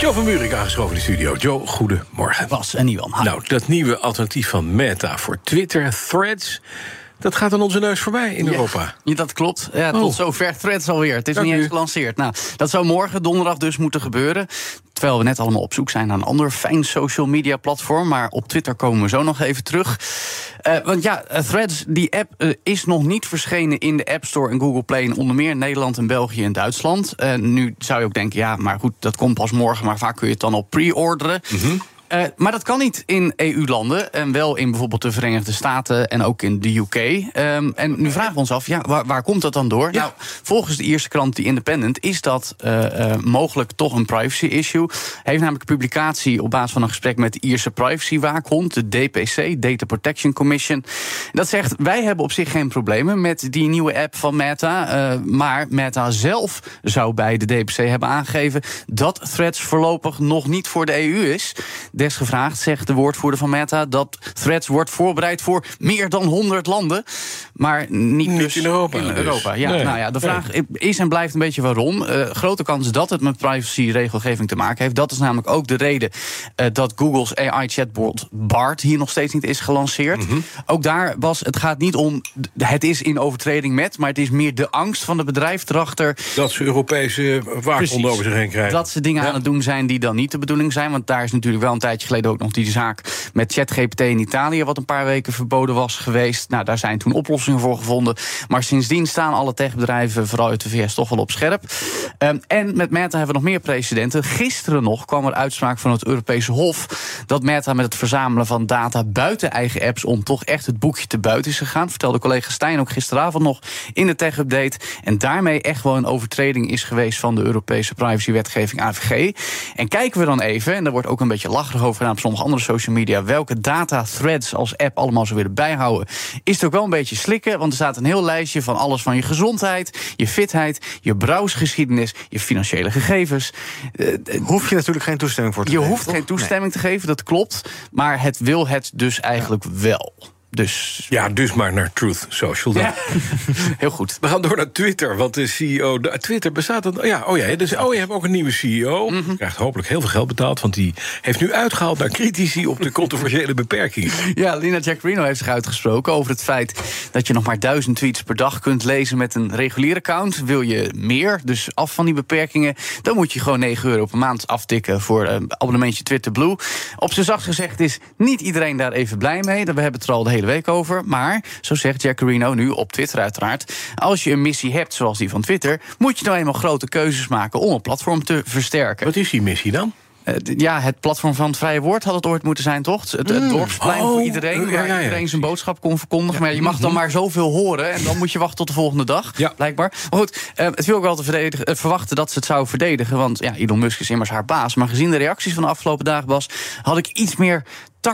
Joe van Buurik aangeschoven in de studio. Joe, goedemorgen. Was en Iwan. Nou, dat nieuwe alternatief van Meta voor Twitter, Threads... dat gaat aan onze neus voorbij in Europa. Ja, dat klopt. Ja, Oh. tot zover threads alweer. Het is Dank niet u. eens gelanceerd. Nou, dat zou morgen donderdag dus moeten gebeuren. Terwijl we net allemaal op zoek zijn naar een ander fijn social media platform. Maar op Twitter komen we zo nog even terug. Eh, want ja, eh, Threads, die app eh, is nog niet verschenen in de App Store en Google Play. In onder meer Nederland en België en Duitsland. Nu zou je ook denken, ja, maar goed, dat komt pas morgen. Maar vaak kun je het dan al pre-orderen. Eh, maar dat kan niet in EU-landen. En wel in bijvoorbeeld de Verenigde Staten en ook in de UK. Ehm, en nu vragen we ons af, ja, waar, waar komt dat dan door? Nou, volgens de Ierse krant The Independent is dat eh, eh, mogelijk toch een privacy-issue. Heeft namelijk een publicatie op basis van een gesprek met de Ierse privacywaakhond, de DPC, Data Protection Commission. Dat zegt, wij hebben op zich geen problemen met die nieuwe app van Meta. maar Meta zelf zou bij de DPC hebben aangegeven dat Threads voorlopig nog niet voor de EU is. Desgevraagd zegt de woordvoerder van Meta dat Threads wordt voorbereid voor meer dan 100 landen. Maar niet, Niet dus in Europa In dus. Europa. Ja, Nee. nou ja, de vraag is en blijft een beetje waarom. Eh, grote kans dat het met privacy-regelgeving te maken heeft. Dat is namelijk ook de reden eh, dat Google's AI-chatbot BART hier nog steeds niet is gelanceerd. Mhm. Ook daar was het gaat niet om het is in overtreding met, maar het is meer de angst van het bedrijf erachter Dat ze Europese waakhonden over zich heen krijgen. dat ze dingen aan het doen zijn die dan niet de bedoeling zijn. Want daar is natuurlijk wel een tijdje geleden ook nog die zaak met ChatGPT in Italië, wat een paar weken verboden was geweest. Nou, daar zijn toen oplossingen voor gevonden. Maar sindsdien staan alle techbedrijven, vooral uit de VS, toch wel op scherp. Ehm, en met Meta hebben we nog meer precedenten. Gisteren nog kwam er uitspraak van het Europese Hof dat Meta met het verzamelen van data buiten eigen apps om toch echt het boekje te buiten is gegaan. Vertelde collega Stijn ook gisteravond nog in de tech-update. En daarmee echt wel een overtreding is geweest van de Europese privacywetgeving AVG. En kijken we dan even, en daar wordt ook een beetje lacherig over gedaan op sommige andere social media, welke data threads als app allemaal zou willen bijhouden, is het ook wel een beetje slikken. Want er staat een heel lijstje van alles van je gezondheid, je fitheid, je browsgeschiedenis, je financiële gegevens. Eh, Hoef je natuurlijk geen toestemming voor te je geven, hoeft toch? geen toestemming te geven, dat klopt. Maar het wil het dus eigenlijk wel. Dus Ja, dus maar naar Truth Social dan. ja, heel goed. We gaan door naar Twitter, want de CEO... de- Twitter bestaat... dan- Ja, oh ja, dus, oh, je hebt ook een nieuwe CEO. Mhm. Krijgt hopelijk heel veel geld betaald... want die heeft nu uitgehaald naar critici op de controversiële beperkingen. Ja, Lina Jaccarino heeft zich uitgesproken over het feit dat je nog maar duizend tweets per dag kunt lezen met een regulier account. Wil je meer, dus af van die beperkingen, dan moet je gewoon 9 euro per maand aftikken voor een abonnementje Twitter Blue. Op zijn zacht gezegd is niet iedereen daar even blij mee. We hebben het er al de hele week over. Maar, zo zegt Jaccarino nu op Twitter uiteraard, als je een missie hebt zoals die van Twitter, moet je nou eenmaal grote keuzes maken om een platform te versterken. Wat is die missie dan? Eh, ja, het platform van het vrije woord had het ooit moeten zijn, toch? Het, het dorpsplein Oh, voor iedereen, ja, waar ja, ja. iedereen zijn boodschap kon verkondigen. Maar je mag dan maar zoveel horen en dan moet je wachten tot de volgende dag, Ja. blijkbaar. Maar goed, eh, het viel ook wel te verdedigen, eh, verwachten dat ze het zou verdedigen. Want ja, Elon Musk is immers haar baas. Maar gezien de reacties van de afgelopen dagen, Bas, had ik iets meer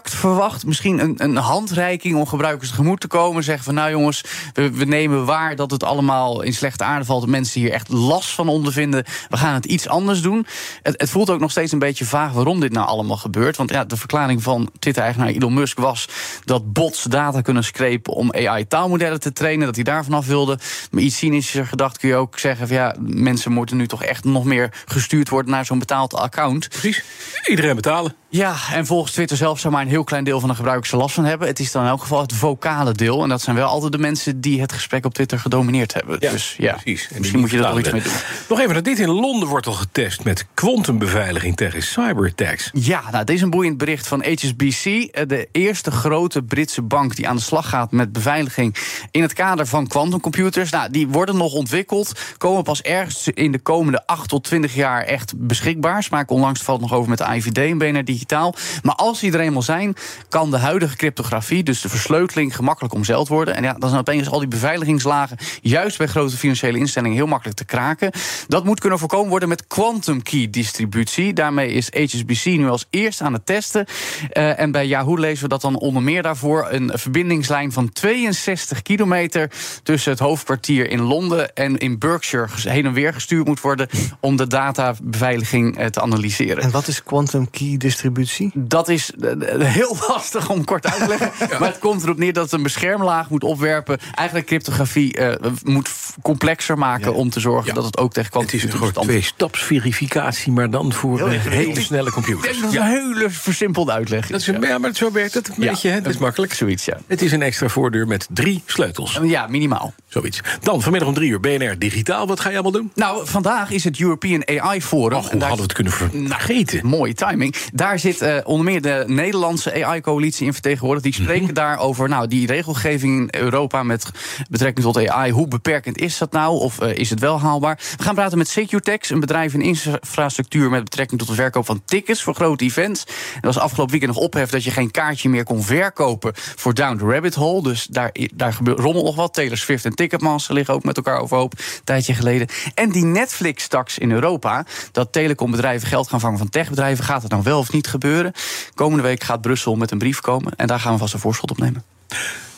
verwacht. Misschien een, een handreiking om gebruikers tegemoet te komen. Zeggen van nou jongens, we, we nemen waar dat het allemaal in slechte aarde valt. Dat mensen hier echt last van ondervinden. We gaan het iets anders doen. Het, het voelt ook nog steeds een beetje vaag waarom dit nou allemaal gebeurt. Want ja, de verklaring van Twitter-eigenaar Elon Musk was dat bots data kunnen screpen om AI-taalmodellen te trainen. Dat hij daarvan af wilde. Maar iets cynischer gedacht kun je ook zeggen van ja, mensen moeten nu toch echt nog meer gestuurd worden naar zo'n betaald account. Precies. Iedereen betalen. Ja, en volgens Twitter zelf zou maar een heel klein deel van de gebruikers er last van hebben. Het is dan in elk geval het vocale deel. En dat zijn wel altijd de mensen die het gesprek op Twitter gedomineerd hebben. dus ja, precies. En misschien moet je er toch niet iets mee doen. Nog even, dat dit in Londen wordt al getest met quantumbeveiliging tegen cyberattacks. Ja, nou, dit is een boeiend bericht van HSBC. eh, De eerste grote Britse bank die aan de slag gaat met beveiliging in het kader van quantumcomputers. Nou, die worden nog ontwikkeld, komen pas ergens in de komende 8 tot 20 jaar echt beschikbaar. Spraken onlangs valt nog over met de IVD en BNR die digitaal. Maar als die er eenmaal zijn, kan de huidige cryptografie, dus de versleuteling, gemakkelijk omzeild worden. En ja, dan zijn opeens al die beveiligingslagen, juist bij grote financiële instellingen, heel makkelijk te kraken. Dat moet kunnen voorkomen worden met quantum key distributie. Daarmee is HSBC nu als eerste aan het testen. Uh, en bij Yahoo lezen we dat dan onder meer daarvoor een verbindingslijn van 62 kilometer tussen het hoofdkwartier in Londen en in Berkshire heen en weer gestuurd moet worden om de databeveiliging uh, te analyseren. En wat is quantum key distributie? Dat is heel lastig om kort uit te leggen. Maar het komt erop neer dat het een beschermlaag moet opwerpen. Eigenlijk cryptografie moet complexer maken om te zorgen dat het ook tegen Het is twee-stapsverificatie, maar dan voor hele snelle computers. Dat is een hele versimpelde uitleg. Dat is ja, maar zo werkt het een beetje. Het is makkelijk. Zoiets, ja. Het is een extra voordeur met drie sleutels. Ja, minimaal. Zoiets. Dan vanmiddag om drie uur BNR Digitaal. Wat ga je allemaal doen? Nou, vandaag is het European AI Forum. Och, hoe hadden we het kunnen vergeten? Mooie timing. Daar zit uh, onder meer de Nederlandse AI-coalitie in vertegenwoordigd. Die spreken mm -hmm. daar over nou, die regelgeving in Europa met betrekking tot AI. Hoe beperkend is dat nou? Of uh, is het wel haalbaar? We gaan praten met Secutex, een bedrijf in infrastructuur met betrekking tot de verkoop van tickets voor grote events. En dat was afgelopen weekend nog ophef dat je geen kaartje meer kon verkopen voor Down the Rabbit Hole. Dus daar, daar gebeurt rommel nog wat. Taylor Swift en Ticketmaster liggen ook met elkaar overhoop een tijdje geleden. En die Netflix-tax in Europa, dat telecombedrijven geld gaan vangen van techbedrijven, gaat het nou wel of niet gebeuren? Komende week gaat Brussel met een brief komen en daar gaan we vast een voorschot op nemen.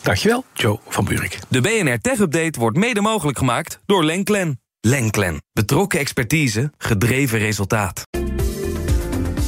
Dankjewel, Joe van Buurik. De BNR Tech Update wordt mede mogelijk gemaakt door Lenklen. Lenklen. Betrokken expertise, gedreven resultaat.